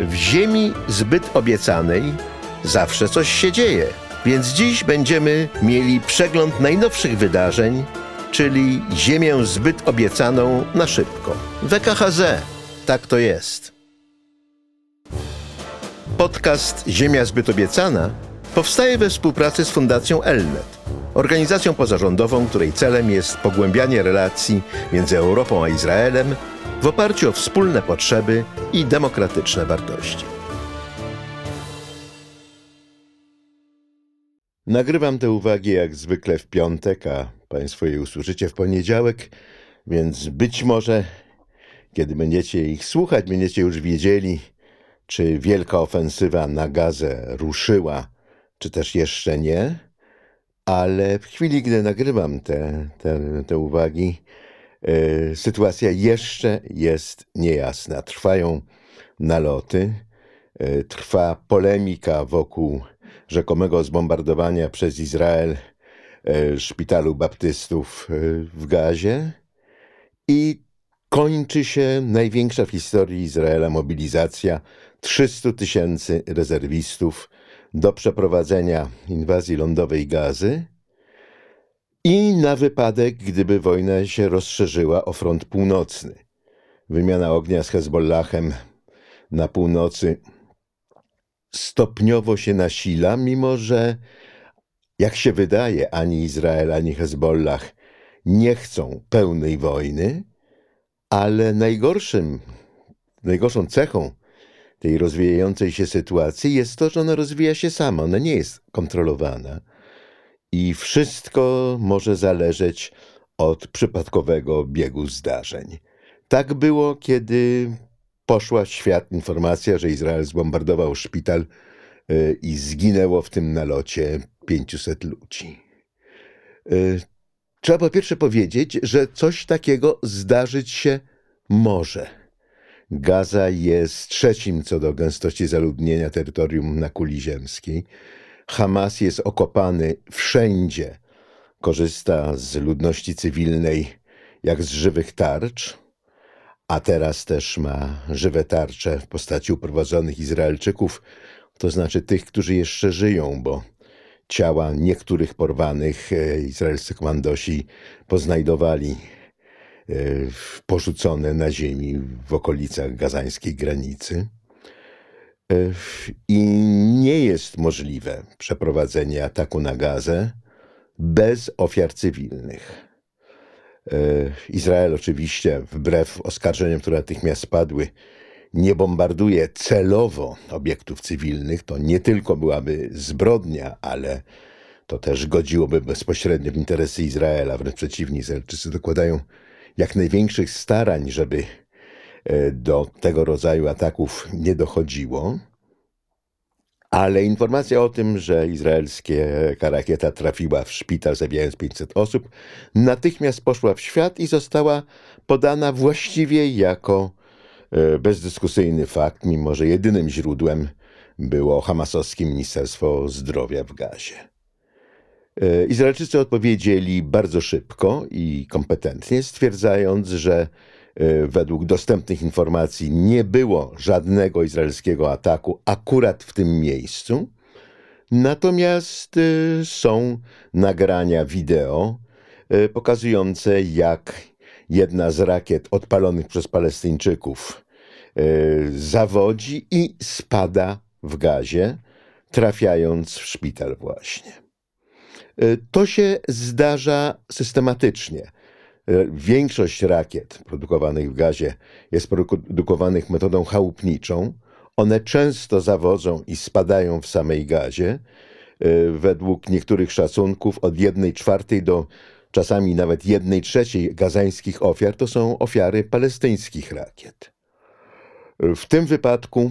W ziemi zbyt obiecanej zawsze coś się dzieje, więc dziś będziemy mieli przegląd najnowszych wydarzeń, czyli ziemię zbyt obiecaną na szybko. WKHZ, tak to jest. Podcast Ziemia zbyt obiecana powstaje we współpracy z Fundacją Elnet, organizacją pozarządową, której celem jest pogłębianie relacji między Europą a Izraelem w oparciu o wspólne potrzeby i demokratyczne wartości. Nagrywam te uwagi jak zwykle w piątek, a Państwo je usłyszycie w poniedziałek, więc być może, kiedy będziecie ich słuchać, będziecie już wiedzieli, czy wielka ofensywa na Gazę ruszyła, czy też jeszcze nie. Ale w chwili, gdy nagrywam te, te, te uwagi, sytuacja jeszcze jest niejasna. Trwają naloty, yy, trwa polemika wokół rzekomego zbombardowania przez Izrael yy, szpitalu baptystów w Gazie. I kończy się największa w historii Izraela mobilizacja 300 tysięcy rezerwistów do przeprowadzenia inwazji lądowej gazy i na wypadek, gdyby wojna się rozszerzyła o front północny. Wymiana ognia z Hezbollahem na północy stopniowo się nasila, mimo że, jak się wydaje, ani Izrael, ani Hezbollah nie chcą pełnej wojny, ale najgorszym, najgorszą cechą tej rozwijającej się sytuacji jest to, że ona rozwija się sama, ona nie jest kontrolowana. I wszystko może zależeć od przypadkowego biegu zdarzeń. Tak było, kiedy poszła w świat informacja, że Izrael zbombardował szpital y, i zginęło w tym nalocie 500 ludzi. Y, trzeba po pierwsze powiedzieć, że coś takiego zdarzyć się może. Gaza jest trzecim co do gęstości zaludnienia terytorium na kuli ziemskiej. Hamas jest okopany wszędzie. Korzysta z ludności cywilnej jak z żywych tarcz, a teraz też ma żywe tarcze w postaci uprowadzonych Izraelczyków, to znaczy tych, którzy jeszcze żyją, bo ciała niektórych porwanych e, izraelscy komandosi poznajdowali E, porzucone na ziemi w okolicach gazańskiej granicy. I nie jest możliwe przeprowadzenie ataku na Gazę bez ofiar cywilnych. E, Izrael oczywiście, wbrew oskarżeniom, które natychmiast padły, nie bombarduje celowo obiektów cywilnych. To nie tylko byłaby zbrodnia, ale to też godziłoby bezpośrednio w interesy Izraela. Wręcz przeciwnie, Izraelczycy dokładają jak największych starań, żeby do tego rodzaju ataków nie dochodziło. Ale informacja o tym, że izraelskie rakieta trafiła w szpital, zabijając 500 osób, natychmiast poszła w świat i została podana właściwie jako e, bezdyskusyjny fakt, mimo że jedynym źródłem było hamasowskie Ministerstwo Zdrowia w Gazie. E, Izraelczycy odpowiedzieli bardzo szybko i kompetentnie, stwierdzając, że e, według dostępnych informacji nie było żadnego izraelskiego ataku akurat w tym miejscu. Natomiast e, są nagrania wideo pokazujące, jak jedna z rakiet odpalonych przez Palestyńczyków zawodzi i spada w gazie, trafiając w szpital właśnie. E, to się zdarza systematycznie. E, większość rakiet produkowanych w gazie jest produkowanych metodą chałupniczą. One często zawodzą i spadają w samej gazie. E, według niektórych szacunków od 1 czwartej do czasami nawet 1 trzeciej gazańskich ofiar to są ofiary palestyńskich rakiet. W tym wypadku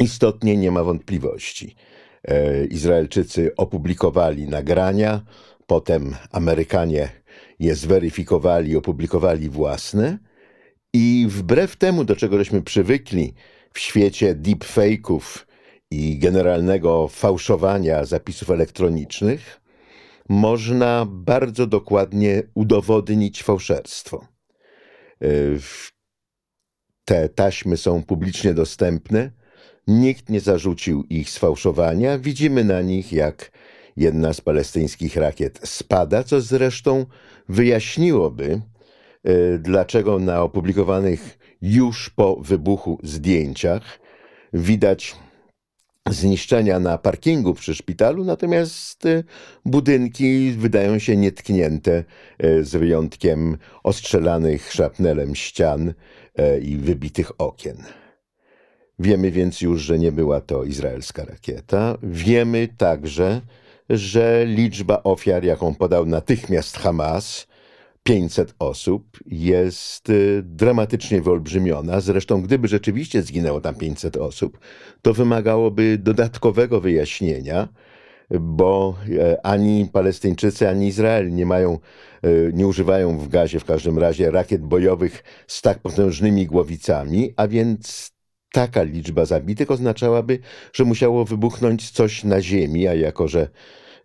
istotnie nie ma wątpliwości. E, Izraelczycy opublikowali nagrania, potem Amerykanie je zweryfikowali, opublikowali własne i wbrew temu, do czego żeśmy przywykli w świecie deepfake'ów i generalnego fałszowania zapisów elektronicznych, można bardzo dokładnie udowodnić fałszerstwo. Te taśmy są publicznie dostępne. Nikt nie zarzucił ich sfałszowania. Widzimy na nich, jak jedna z palestyńskich rakiet spada, co zresztą wyjaśniłoby, e, dlaczego na opublikowanych już po wybuchu zdjęciach widać zniszczenia na parkingu przy szpitalu, natomiast e, budynki wydają się nietknięte, e, z wyjątkiem ostrzelanych szapnelem ścian i wybitych okien. Wiemy więc już, że nie była to izraelska rakieta. Wiemy także, że liczba ofiar, jaką podał natychmiast Hamas, 500 osób, jest y, dramatycznie wyolbrzymiona. Zresztą, gdyby rzeczywiście zginęło tam 500 osób, to wymagałoby dodatkowego wyjaśnienia, bo e, ani Palestyńczycy, ani Izrael nie mają, e, nie używają w gazie w każdym razie rakiet bojowych z tak potężnymi głowicami, a więc taka liczba zabitych oznaczałaby, że musiało wybuchnąć coś na ziemi, a jako że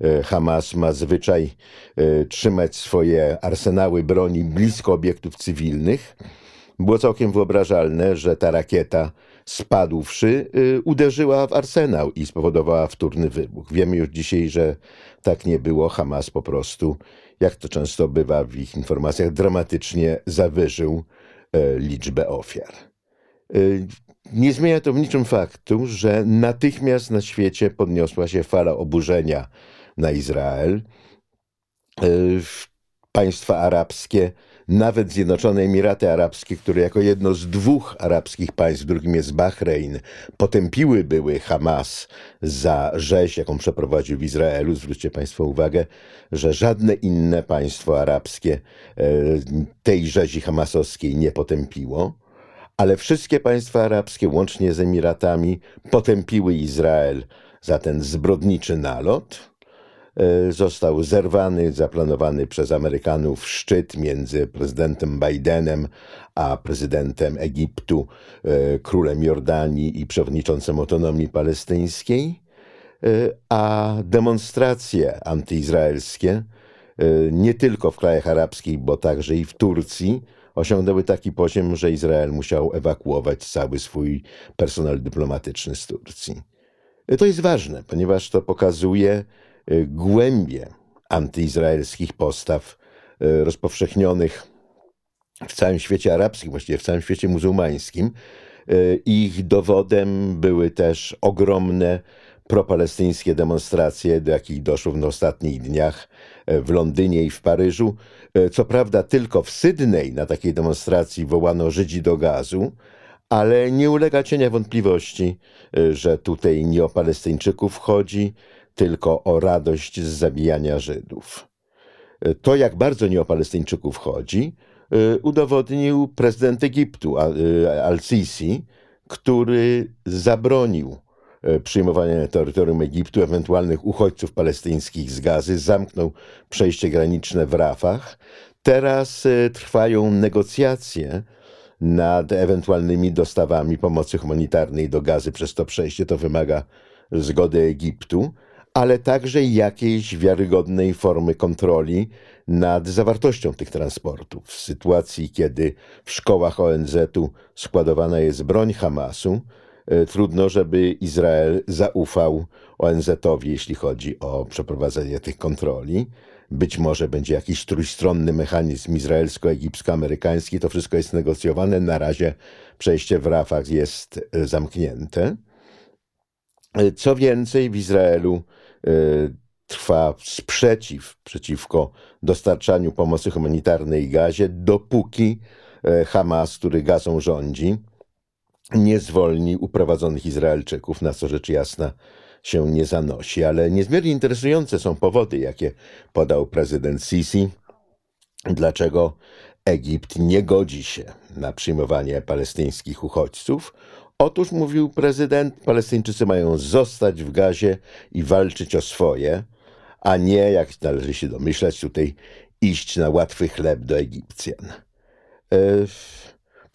e, Hamas ma zwyczaj e, trzymać swoje arsenały broni blisko obiektów cywilnych, było całkiem wyobrażalne, że ta rakieta spadłszy e, uderzyła w arsenał i spowodowała wtórny wybuch. Wiemy już dzisiaj, że tak nie było. Hamas po prostu, jak to często bywa w ich informacjach, dramatycznie zawyżył liczbę ofiar. Nie zmienia to w niczym faktu, że natychmiast na świecie podniosła się fala oburzenia na Izrael. E, państwa arabskie, nawet Zjednoczone Emiraty Arabskie, które jako jedno z dwóch arabskich państw, drugim jest Bahrein, potępiły były Hamas za rzeź, jaką przeprowadził w Izraelu. Zwróćcie Państwo uwagę, że żadne inne państwo arabskie e, tej rzezi hamasowskiej nie potępiło ale wszystkie państwa arabskie, łącznie z Emiratami, potępiły Izrael za ten zbrodniczy nalot. E, został zerwany, zaplanowany przez Amerykanów szczyt między prezydentem Bidenem a prezydentem Egiptu, e, królem Jordanii i przewodniczącym autonomii palestyńskiej, e, a demonstracje antyizraelskie nie tylko w krajach arabskich, bo także i w Turcji, osiągnęły taki poziom, że Izrael musiał ewakuować cały swój personel dyplomatyczny z Turcji. To jest ważne, ponieważ to pokazuje y, głębie antyizraelskich postaw y, rozpowszechnionych w całym świecie arabskim, właściwie w całym świecie muzułmańskim. Y, ich dowodem były też ogromne propalestyńskie demonstracje, do jakich doszło w ostatnich dniach e, w Londynie i w Paryżu. E, co prawda tylko w Sydney na takiej demonstracji wołano Żydzi do gazu, ale nie ulega cienia wątpliwości, e, że tutaj nie o Palestyńczyków chodzi, tylko o radość z zabijania Żydów. To, jak bardzo nie o Palestyńczyków chodzi, udowodnił prezydent Egiptu Al-Sisi, który zabronił przyjmowania na terytorium Egiptu ewentualnych uchodźców palestyńskich z gazy, zamknął przejście graniczne w Rafach. Teraz e, trwają negocjacje nad ewentualnymi dostawami pomocy humanitarnej do gazy przez to przejście. To wymaga zgody Egiptu, ale także jakiejś wiarygodnej formy kontroli nad zawartością tych transportów. W sytuacji, kiedy w szkołach ONZ-u składowana jest broń Hamasu, E, trudno, żeby Izrael zaufał ONZ-owi, jeśli chodzi o przeprowadzenie tych kontroli. Być może będzie jakiś trójstronny mechanizm izraelsko-egipsko-amerykański. To wszystko jest negocjowane. Na razie przejście w Rafach jest e, zamknięte. E, co więcej, w Izraelu trwa sprzeciw przeciwko dostarczaniu pomocy humanitarnej gazie, dopóki Hamas, który gazą rządzi, nie zwolni uprowadzonych Izraelczyków, na co rzecz jasna się nie zanosi. Ale niezmiernie interesujące są powody, jakie podał prezydent Sisi, dlaczego Egipt nie godzi się na przyjmowanie palestyńskich uchodźców. Otóż, mówił prezydent, Palestyńczycy mają zostać w gazie i walczyć o swoje, a nie, jak należy się domyślać, tutaj iść na łatwy chleb do Egipcjan. E,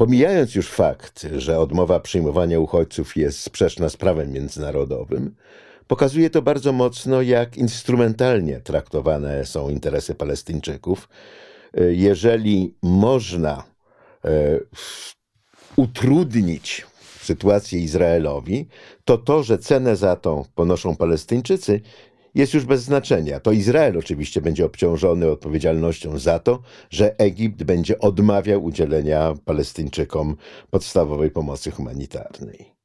Pomijając już fakt, że odmowa przyjmowania uchodźców jest sprzeczna z prawem międzynarodowym, pokazuje to bardzo mocno, jak instrumentalnie traktowane są interesy Palestyńczyków. Jeżeli można e, utrudnić sytuację Izraelowi, to to, że cenę za to ponoszą Palestyńczycy, jest już bez znaczenia. To Izrael oczywiście będzie obciążony odpowiedzialnością za to, że Egipt będzie odmawiał udzielenia Palestyńczykom podstawowej pomocy humanitarnej.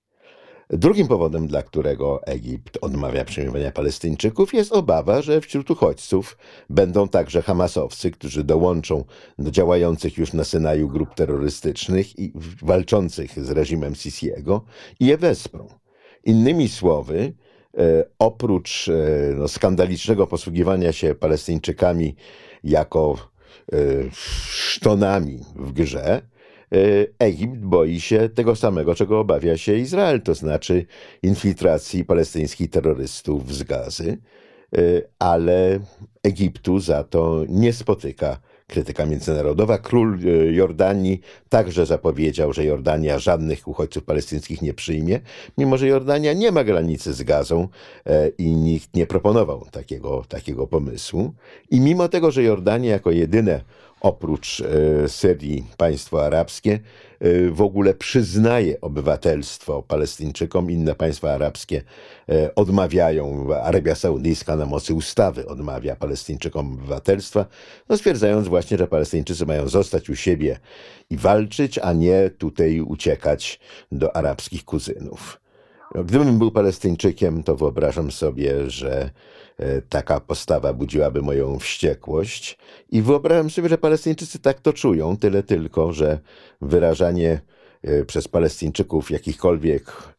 Drugim powodem, dla którego Egipt odmawia przyjmowania Palestyńczyków, jest obawa, że wśród uchodźców będą także Hamasowcy, którzy dołączą do działających już na Synaju grup terrorystycznych i walczących z reżimem Sisiego i je wesprą. Innymi słowy, oprócz e, no, skandalicznego posługiwania się Palestyńczykami jako e, sztonami w grze, E, Egipt boi się tego samego, czego obawia się Izrael, to znaczy infiltracji palestyńskich terrorystów z gazy, e, ale Egiptu za to nie spotyka krytyka międzynarodowa. Król e, Jordanii także zapowiedział, że Jordania żadnych uchodźców palestyńskich nie przyjmie, mimo że Jordania nie ma granicy z Gazą i nikt nie proponował takiego, takiego pomysłu. I mimo tego, że Jordania jako jedyne oprócz e, Syrii państwo arabskie, e, w ogóle przyznaje obywatelstwo Palestyńczykom. Inne państwa arabskie e, odmawiają, Arabia Saudyjska na mocy ustawy odmawia Palestyńczykom obywatelstwa, no stwierdzając właśnie, że Palestyńczycy mają zostać u siebie i walczyć, a nie tutaj uciekać do arabskich kuzynów. Gdybym był Palestyńczykiem, to wyobrażam sobie, że taka postawa budziłaby moją wściekłość i wyobrażam sobie, że Palestyńczycy tak to czują, tyle tylko, że wyrażanie e, przez Palestyńczyków jakichkolwiek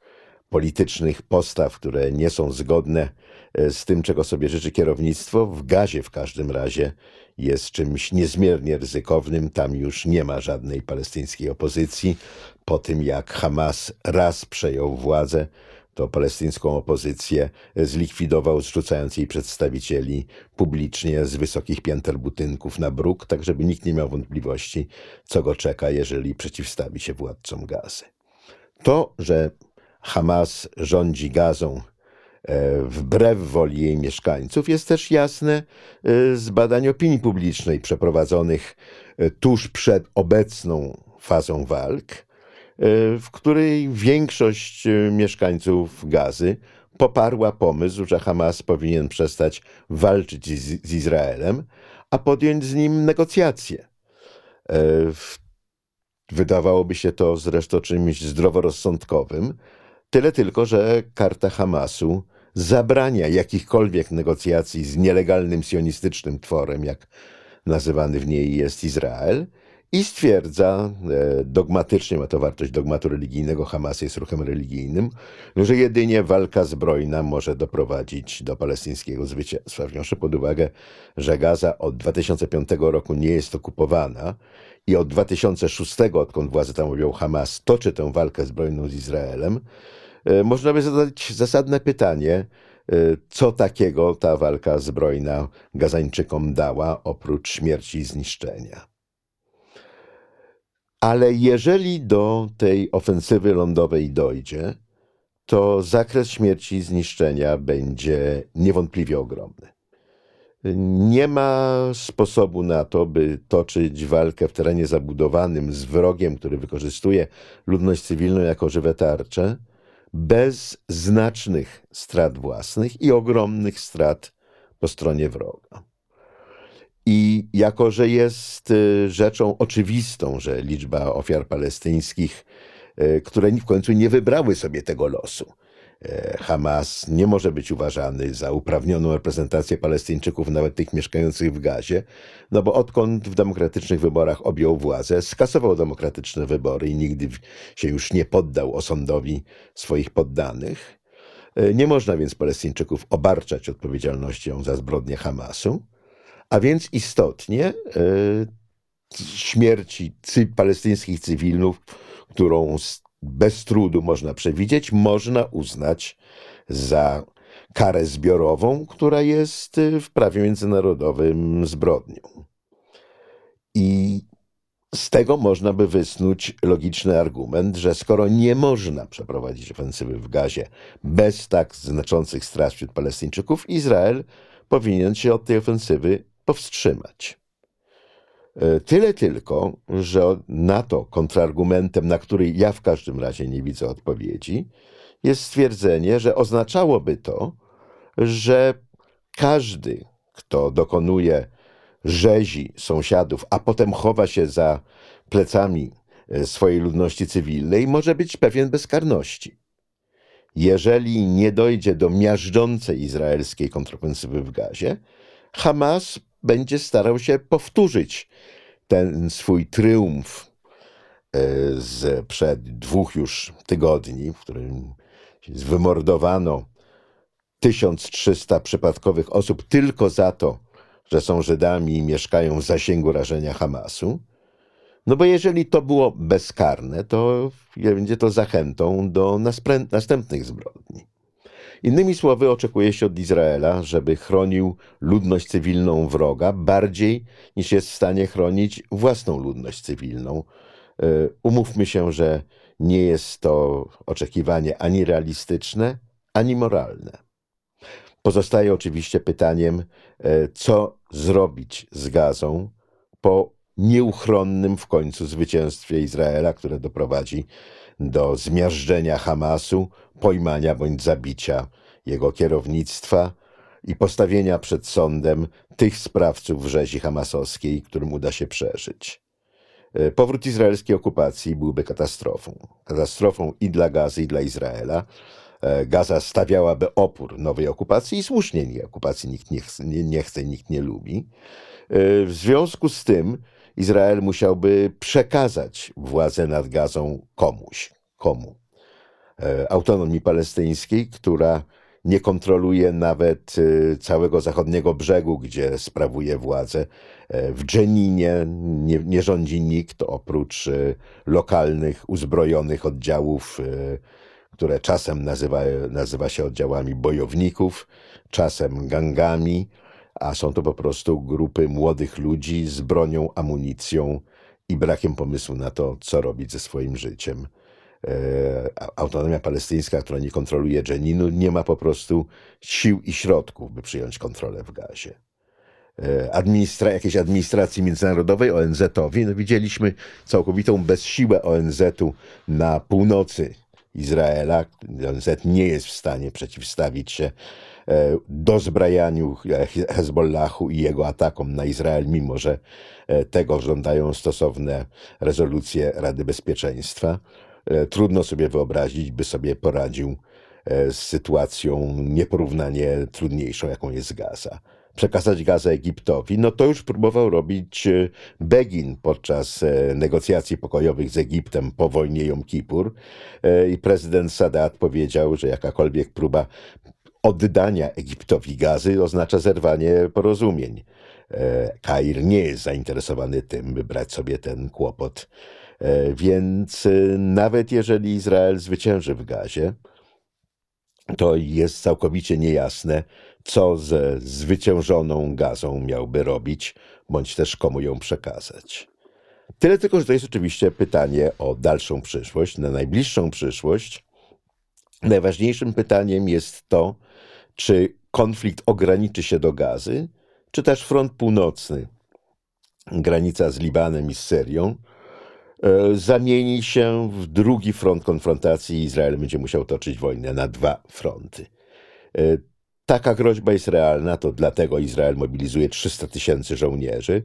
politycznych postaw, które nie są zgodne e, z tym, czego sobie życzy kierownictwo, w gazie w każdym razie jest czymś niezmiernie ryzykownym. Tam już nie ma żadnej palestyńskiej opozycji. Po tym, jak Hamas raz przejął władzę, to palestyńską opozycję zlikwidował, zrzucając jej przedstawicieli publicznie z wysokich pięter budynków na bruk, tak żeby nikt nie miał wątpliwości, co go czeka, jeżeli przeciwstawi się władcom gazy. To, że Hamas rządzi gazą e, wbrew woli jej mieszkańców, jest też jasne e, z badań opinii publicznej przeprowadzonych e, tuż przed obecną fazą walk w której większość e, mieszkańców Gazy poparła pomysł, że Hamas powinien przestać walczyć z, z Izraelem, a podjąć z nim negocjacje. E, wydawałoby się to zresztą czymś zdroworozsądkowym, tyle tylko, że karta Hamasu zabrania jakichkolwiek negocjacji z nielegalnym sionistycznym tworem, jak nazywany w niej jest Izrael, i stwierdza, e, dogmatycznie ma to wartość dogmatu religijnego, Hamas jest ruchem religijnym, że jedynie walka zbrojna może doprowadzić do palestyńskiego zwycięstwa. Wziąwszy pod uwagę, że Gaza od 2005 roku nie jest okupowana i od 2006, odkąd władzę tam objął Hamas, toczy tę walkę zbrojną z Izraelem, e, można by zadać zasadne pytanie, e, co takiego ta walka zbrojna Gazańczykom dała oprócz śmierci i zniszczenia. Ale jeżeli do tej ofensywy lądowej dojdzie, to zakres śmierci i zniszczenia będzie niewątpliwie ogromny. Nie ma sposobu na to, by toczyć walkę w terenie zabudowanym z wrogiem, który wykorzystuje ludność cywilną jako żywe tarcze, bez znacznych strat własnych i ogromnych strat po stronie wroga. I jako, że jest y, rzeczą oczywistą, że liczba ofiar palestyńskich, y, które w końcu nie wybrały sobie tego losu, y, Hamas nie może być uważany za uprawnioną reprezentację Palestyńczyków, nawet tych mieszkających w Gazie, no bo odkąd w demokratycznych wyborach objął władzę, skasował demokratyczne wybory i nigdy się już nie poddał osądowi swoich poddanych. Nie można więc Palestyńczyków obarczać odpowiedzialnością za zbrodnie Hamasu. A więc istotnie e, śmierci palestyńskich cywilów, którą bez trudu można przewidzieć, można uznać za karę zbiorową, która jest e, w prawie międzynarodowym zbrodnią. I z tego można by wysnuć logiczny argument, że skoro nie można przeprowadzić ofensywy w gazie bez tak znaczących strat wśród Palestyńczyków, Izrael powinien się od tej ofensywy powstrzymać. E, tyle tylko, że na to kontrargumentem, na który ja w każdym razie nie widzę odpowiedzi, jest stwierdzenie, że oznaczałoby to, że każdy, kto dokonuje rzezi sąsiadów, a potem chowa się za plecami e, swojej ludności cywilnej, może być pewien bezkarności. Jeżeli nie dojdzie do miażdżącej izraelskiej kontrofensywy w Gazie, Hamas będzie starał się powtórzyć ten swój triumf e, z przed dwóch już tygodni, w którym wymordowano 1300 przypadkowych osób tylko za to, że są Żydami i mieszkają w zasięgu rażenia Hamasu. No bo jeżeli to było bezkarne, to będzie to zachętą do następnych zbrodni. Innymi słowy, oczekuje się od Izraela, żeby chronił ludność cywilną wroga bardziej niż jest w stanie chronić własną ludność cywilną. E, umówmy się, że nie jest to oczekiwanie ani realistyczne, ani moralne. Pozostaje oczywiście pytaniem, e, co zrobić z gazą po nieuchronnym w końcu zwycięstwie Izraela, które doprowadzi do zmiażdżenia Hamasu, pojmania bądź zabicia jego kierownictwa i postawienia przed sądem tych sprawców rzezi hamasowskiej, którym uda się przeżyć. E, powrót izraelskiej okupacji byłby katastrofą. Katastrofą i dla Gazy, i dla Izraela. E, Gaza stawiałaby opór nowej okupacji i słusznie nie, okupacji nikt nie chce, nie, nie chce, nikt nie lubi. E, w związku z tym Izrael musiałby przekazać władzę nad Gazą komuś. Komu? Autonomii palestyńskiej, która nie kontroluje nawet y, całego zachodniego brzegu, gdzie sprawuje władzę. E, w Dżeninie nie, nie rządzi nikt oprócz lokalnych, uzbrojonych oddziałów, które czasem nazywa, nazywa się oddziałami bojowników, czasem gangami, a są to po prostu grupy młodych ludzi z bronią, amunicją i brakiem pomysłu na to, co robić ze swoim życiem. E, autonomia palestyńska, która nie kontroluje Dżeninu, nie ma po prostu sił i środków, by przyjąć kontrolę w gazie. E, administra jakiejś administracji międzynarodowej, ONZ-owi, no widzieliśmy całkowitą bezsiłę ONZ-u na północy Izraela. ONZ nie jest w stanie przeciwstawić się e, dozbrajaniu Hezbollahu i jego atakom na Izrael, mimo że tego żądają stosowne rezolucje Rady Bezpieczeństwa. E, trudno sobie wyobrazić, by sobie poradził e, z sytuacją nieporównanie trudniejszą, jaką jest Gaza. Przekazać Gazę Egiptowi, no to już próbował robić e, Begin podczas negocjacji pokojowych z Egiptem po wojnie Jom Kippur i prezydent Sadat powiedział, że jakakolwiek próba oddania Egiptowi gazy oznacza zerwanie porozumień. Kair nie jest zainteresowany tym, by brać sobie ten kłopot więc e, nawet jeżeli Izrael zwycięży w Gazie, to jest całkowicie niejasne, co ze zwyciężoną gazą miałby robić, bądź też komu ją przekazać. Tyle tylko, że to jest oczywiście pytanie o dalszą przyszłość, na najbliższą przyszłość. Najważniejszym pytaniem jest to, czy konflikt ograniczy się do gazy, czy też front północny, granica z Libanem i z Syrią, E, zamieni się w drugi front konfrontacji i Izrael będzie musiał toczyć wojnę na dwa fronty. E, taka groźba jest realna, to dlatego Izrael mobilizuje 300 tysięcy żołnierzy.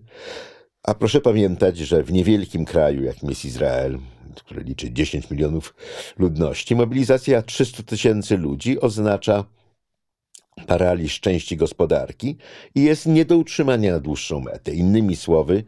A proszę pamiętać, że w niewielkim kraju, jakim jest Izrael, który liczy 10 milionów ludności, mobilizacja 300 tysięcy ludzi oznacza paraliż części gospodarki i jest nie do utrzymania na dłuższą metę. Innymi słowy,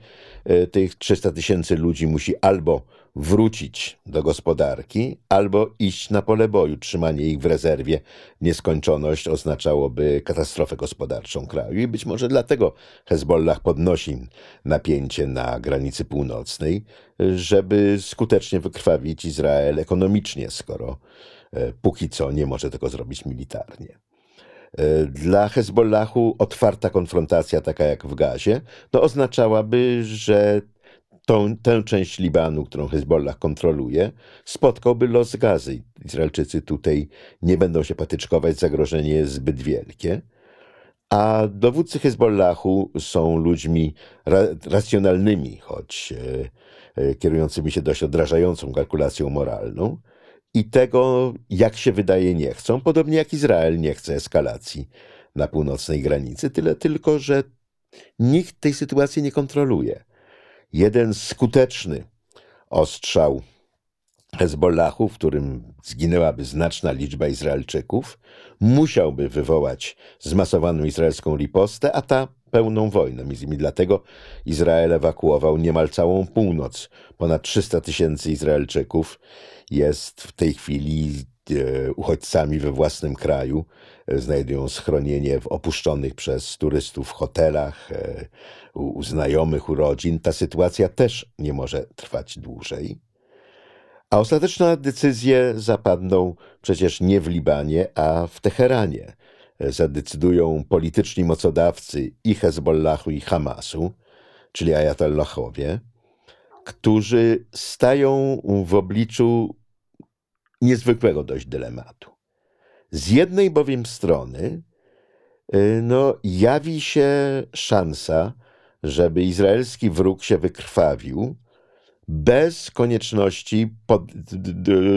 e, tych 300 tysięcy ludzi musi albo wrócić do gospodarki, albo iść na pole boju. Trzymanie ich w rezerwie nieskończoność oznaczałoby katastrofę gospodarczą kraju i być może dlatego Hezbollah podnosi napięcie na granicy północnej, żeby skutecznie wykrwawić Izrael ekonomicznie, skoro e, póki co nie może tego zrobić militarnie. E, dla Hezbollahu otwarta konfrontacja, taka jak w Gazie, to oznaczałaby, że tą, tę część Libanu, którą Hezbollah kontroluje, spotkałby los gazy. Izraelczycy tutaj nie będą się patyczkować, zagrożenie jest zbyt wielkie. a dowódcy Hezbollahu są ludźmi ra racjonalnymi, choć e, e, kierującymi się dość odrażającą kalkulacją moralną. I tego, jak się wydaje, nie chcą, podobnie jak Izrael nie chce eskalacji na północnej granicy, tyle tylko, że nikt tej sytuacji nie kontroluje. Jeden skuteczny ostrzał Hezbollahu, w którym zginęłaby znaczna liczba Izraelczyków, musiałby wywołać zmasowaną izraelską ripostę, a ta pełną wojnę. Między innymi dlatego Izrael ewakuował niemal całą północ. Ponad 300 tysięcy Izraelczyków jest w tej chwili e, uchodźcami we własnym kraju, e, znajdują schronienie w opuszczonych przez turystów hotelach, e, u znajomych, u rodzin. Ta sytuacja też nie może trwać dłużej. A ostateczne decyzje zapadną przecież nie w Libanie, a w Teheranie. Zadecydują polityczni mocodawcy i Hezbollahu, i Hamasu, czyli ajatollahowie, którzy stają w obliczu niezwykłego dość dylematu. Z jednej bowiem strony y, no, jawi się szansa, żeby izraelski wróg się wykrwawił, bez konieczności pod,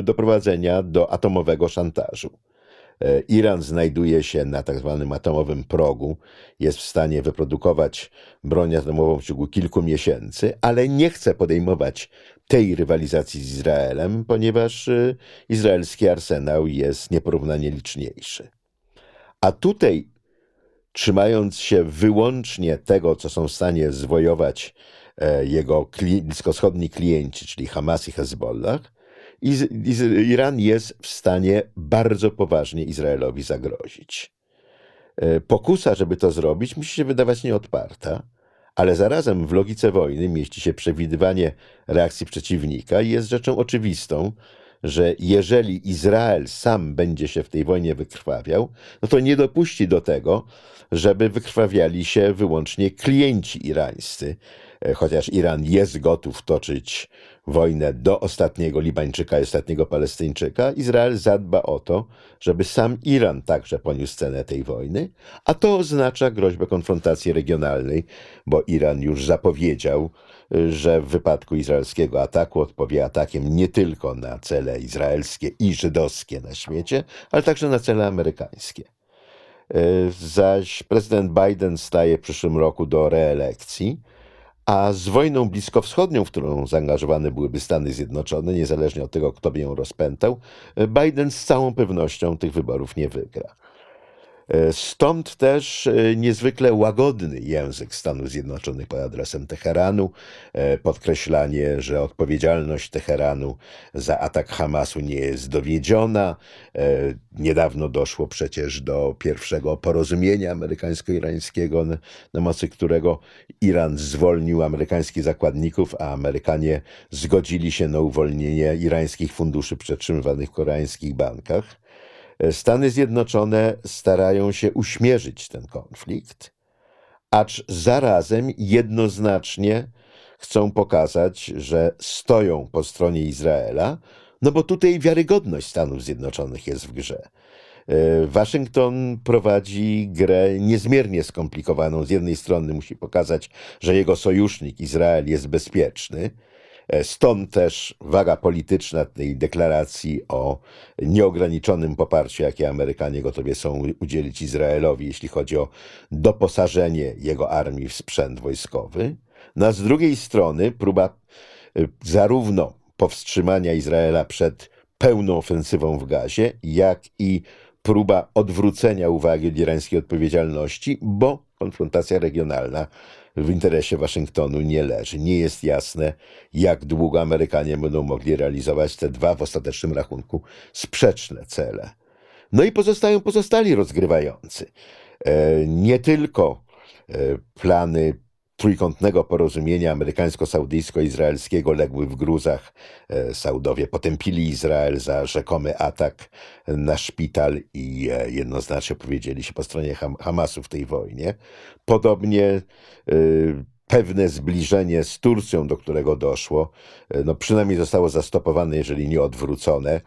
doprowadzenia do atomowego szantażu. E, Iran znajduje się na tak zwanym atomowym progu, jest w stanie wyprodukować broń atomową w ciągu kilku miesięcy, ale nie chce podejmować tej rywalizacji z Izraelem, ponieważ e, izraelski arsenał jest nieporównanie liczniejszy. A tutaj, trzymając się wyłącznie tego, co są w stanie zwojować E, jego bliskowschodni klienci, czyli Hamas i Hezbollah, Iran jest w stanie bardzo poważnie Izraelowi zagrozić. E, pokusa, żeby to zrobić, musi się wydawać nieodparta, ale zarazem w logice wojny mieści się przewidywanie reakcji przeciwnika i jest rzeczą oczywistą, że jeżeli Izrael sam będzie się w tej wojnie wykrwawiał, no to nie dopuści do tego, żeby wykrwawiali się wyłącznie klienci irańscy, E, chociaż Iran jest gotów toczyć wojnę do ostatniego Libańczyka i ostatniego Palestyńczyka, Izrael zadba o to, żeby sam Iran także poniósł cenę tej wojny, a to oznacza groźbę konfrontacji regionalnej, bo Iran już zapowiedział, e, że w wypadku izraelskiego ataku odpowie atakiem nie tylko na cele izraelskie i żydowskie na świecie, ale także na cele amerykańskie. E, zaś prezydent Biden staje w przyszłym roku do reelekcji a z wojną bliskowschodnią, w którą zaangażowane byłyby Stany Zjednoczone, niezależnie od tego, kto by ją rozpętał, Biden z całą pewnością tych wyborów nie wygra. E, stąd też e, niezwykle łagodny język Stanów Zjednoczonych pod adresem Teheranu, e, podkreślanie, że odpowiedzialność Teheranu za atak Hamasu nie jest dowiedziona. Niedawno doszło przecież do pierwszego porozumienia amerykańsko-irańskiego, na mocy którego Iran zwolnił amerykańskich zakładników, a Amerykanie zgodzili się na uwolnienie irańskich funduszy przetrzymywanych w koreańskich bankach. Stany Zjednoczone starają się uśmierzyć ten konflikt, acz zarazem jednoznacznie chcą pokazać, że stoją po stronie Izraela, no bo tutaj wiarygodność Stanów Zjednoczonych jest w grze. E, Waszyngton prowadzi grę niezmiernie skomplikowaną. Z jednej strony musi pokazać, że jego sojusznik Izrael jest bezpieczny, stąd też waga polityczna tej deklaracji o nieograniczonym poparciu, jakie Amerykanie gotowi są udzielić Izraelowi, jeśli chodzi o doposażenie jego armii w sprzęt wojskowy. No a z drugiej strony próba e, zarówno powstrzymania Izraela przed pełną ofensywą w gazie, jak i próba odwrócenia uwagi od irańskiej odpowiedzialności, bo konfrontacja regionalna w interesie Waszyngtonu nie leży. Nie jest jasne, jak długo Amerykanie będą mogli realizować te dwa w ostatecznym rachunku sprzeczne cele. No i pozostają pozostali rozgrywający. E, nie tylko e, plany trójkątnego porozumienia amerykańsko-saudyjsko-izraelskiego legły w gruzach. E, Saudowie potępili Izrael za rzekomy atak na szpital i e, jednoznacznie powiedzieli się po stronie Hamasu w tej wojnie. Podobnie e, pewne zbliżenie z Turcją, do którego doszło, no przynajmniej zostało zastopowane, jeżeli nie odwrócone,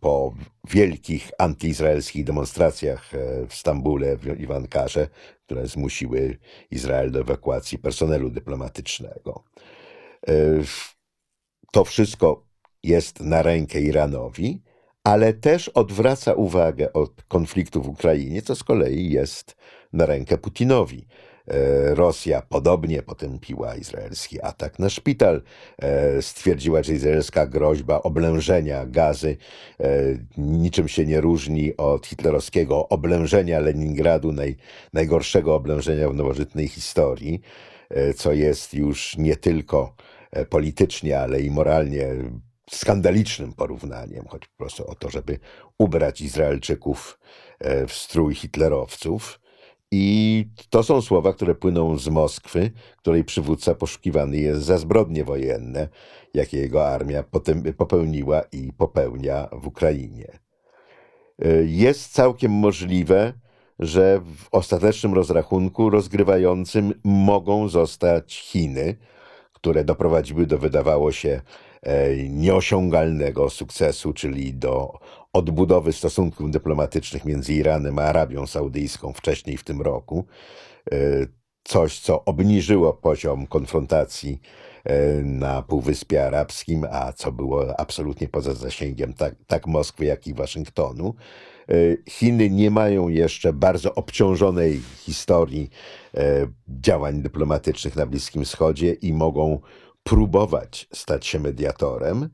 po wielkich antyizraelskich demonstracjach w Stambule i w Ankarze, które zmusiły Izrael do ewakuacji personelu dyplomatycznego. To wszystko jest na rękę Iranowi, ale też odwraca uwagę od konfliktu w Ukrainie, co z kolei jest na rękę Putinowi. E, Rosja podobnie potępiła izraelski atak na szpital. E, stwierdziła, że izraelska groźba oblężenia gazy e, niczym się nie różni od hitlerowskiego oblężenia Leningradu, naj, najgorszego oblężenia w nowożytnej historii, co jest już nie tylko politycznie, ale i moralnie skandalicznym porównaniem. Chodzi po prostu o to, żeby ubrać Izraelczyków w strój hitlerowców. I to są słowa, które płyną z Moskwy, której przywódca poszukiwany jest za zbrodnie wojenne, jakie jego armia potem popełniła i popełnia w Ukrainie. Jest całkiem możliwe, że w ostatecznym rozrachunku rozgrywającym mogą zostać Chiny, które doprowadziły do, wydawało się, e, nieosiągalnego sukcesu, czyli do odbudowy stosunków dyplomatycznych między Iranem a Arabią Saudyjską wcześniej w tym roku. E, coś, co obniżyło poziom konfrontacji e, na Półwyspie Arabskim, a co było absolutnie poza zasięgiem tak, tak Moskwy, jak i Waszyngtonu. E, Chiny nie mają jeszcze bardzo obciążonej historii działań dyplomatycznych na Bliskim Wschodzie i mogą próbować stać się mediatorem.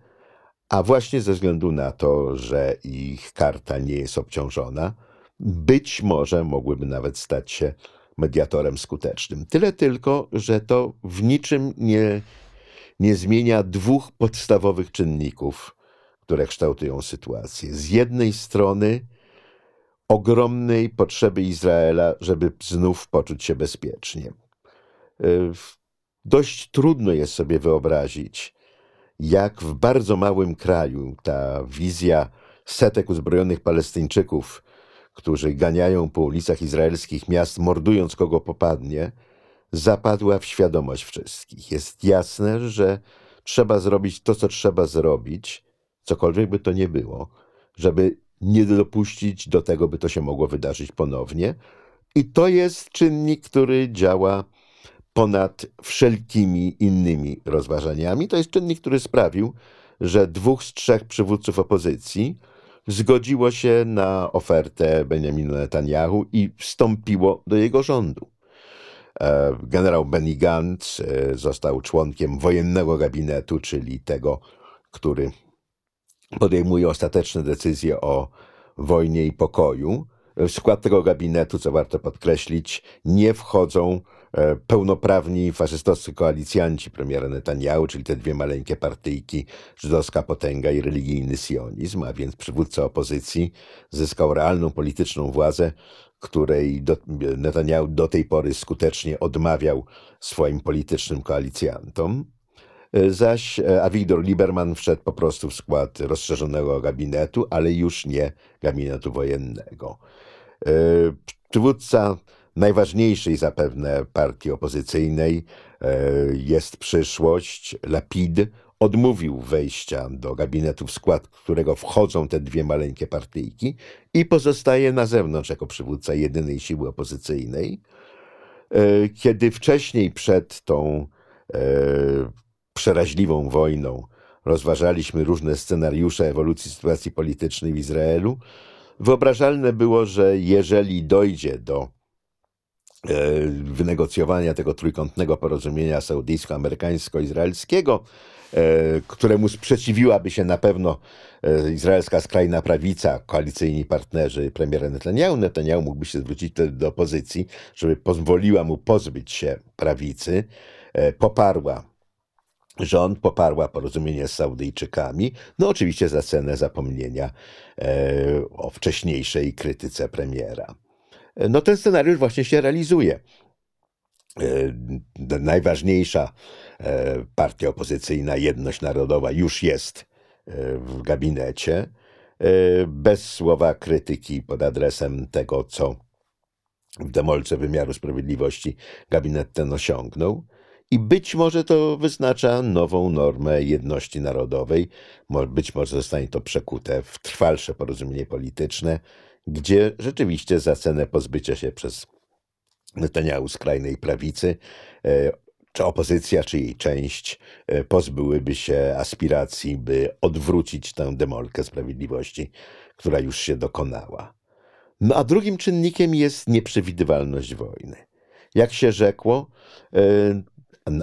A właśnie ze względu na to, że ich karta nie jest obciążona, być może mogłyby nawet stać się mediatorem skutecznym. Tyle tylko, że to w niczym nie, nie zmienia dwóch podstawowych czynników, które kształtują sytuację. Z jednej strony ogromnej potrzeby Izraela, żeby znów poczuć się bezpiecznie. Dość trudno jest sobie wyobrazić, jak w bardzo małym kraju ta wizja setek uzbrojonych Palestyńczyków, którzy ganiają po ulicach izraelskich miast, mordując kogo popadnie, zapadła w świadomość wszystkich. Jest jasne, że trzeba zrobić to, co trzeba zrobić, cokolwiek by to nie było, żeby nie dopuścić do tego, by to się mogło wydarzyć ponownie. I to jest czynnik, który działa ponad wszelkimi innymi rozważaniami. To jest czynnik, który sprawił, że dwóch z trzech przywódców opozycji zgodziło się na ofertę Benjamina Netanyahu i wstąpiło do jego rządu. E, generał Benny Gantz e, został członkiem wojennego gabinetu, czyli tego, który podejmuje ostateczne decyzje o wojnie i pokoju. W skład tego gabinetu, co warto podkreślić, nie wchodzą pełnoprawni faszystowscy koalicjanci premiera Netanyahu, czyli te dwie maleńkie partyjki, żydowska potęga i religijny sionizm, a więc przywódca opozycji zyskał realną polityczną władzę, której do, Netanyahu do tej pory skutecznie odmawiał swoim politycznym koalicjantom. E, zaś e, Avigdor Lieberman wszedł po prostu w skład rozszerzonego gabinetu, ale już nie gabinetu wojennego. Przywódca najważniejszej zapewne partii opozycyjnej e, jest przyszłość. Lapid odmówił wejścia do gabinetu, w skład którego wchodzą te dwie maleńkie partyjki i pozostaje na zewnątrz jako przywódca jedynej siły opozycyjnej. E, kiedy wcześniej przed tą e, przeraźliwą wojną rozważaliśmy różne scenariusze ewolucji sytuacji politycznej w Izraelu, wyobrażalne było, że jeżeli dojdzie do wynegocjowania tego trójkątnego porozumienia saudyjsko-amerykańsko-izraelskiego, e, któremu sprzeciwiłaby się na pewno e, izraelska skrajna prawica, koalicyjni partnerzy premiera Netanyahu. Netanyahu mógłby się zwrócić do opozycji, żeby pozwoliła mu pozbyć się prawicy, poparła rząd, poparła porozumienie z Saudyjczykami, no oczywiście za cenę zapomnienia o wcześniejszej krytyce premiera no ten scenariusz właśnie się realizuje. E, najważniejsza e, partia opozycyjna, Jedność Narodowa, już jest e, w gabinecie, bez słowa krytyki pod adresem tego, co w demolce wymiaru sprawiedliwości gabinet ten osiągnął. I być może to wyznacza nową normę jedności narodowej, być może zostanie to przekute w trwalsze porozumienie polityczne, gdzie rzeczywiście za cenę pozbycia się przez Netanyahu skrajnej prawicy, e, czy opozycja, czy jej część e, pozbyłyby się aspiracji, by odwrócić tę demolkę sprawiedliwości, która już się dokonała. No a drugim czynnikiem jest nieprzewidywalność wojny. Jak się rzekło, e,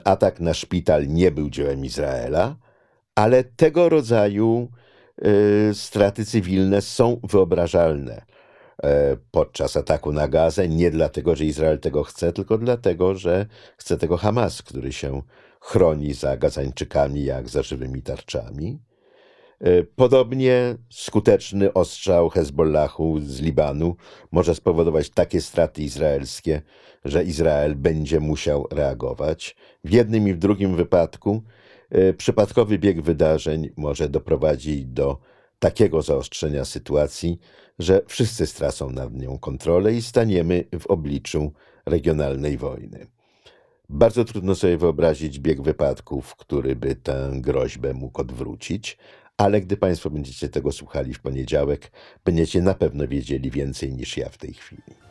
atak na szpital nie był dziełem Izraela, ale tego rodzaju straty cywilne są wyobrażalne podczas ataku na Gazę, nie dlatego, że Izrael tego chce, tylko dlatego, że chce tego Hamas, który się chroni za Gazańczykami jak za żywymi tarczami. E, podobnie skuteczny ostrzał Hezbollahu z Libanu może spowodować takie straty izraelskie, że Izrael będzie musiał reagować. W jednym i w drugim wypadku e, przypadkowy bieg wydarzeń może doprowadzić do takiego zaostrzenia sytuacji, że wszyscy stracą nad nią kontrolę i staniemy w obliczu regionalnej wojny. Bardzo trudno sobie wyobrazić bieg wypadków, który by tę groźbę mógł odwrócić, ale gdy Państwo będziecie tego słuchali w poniedziałek, będziecie na pewno wiedzieli więcej niż ja w tej chwili.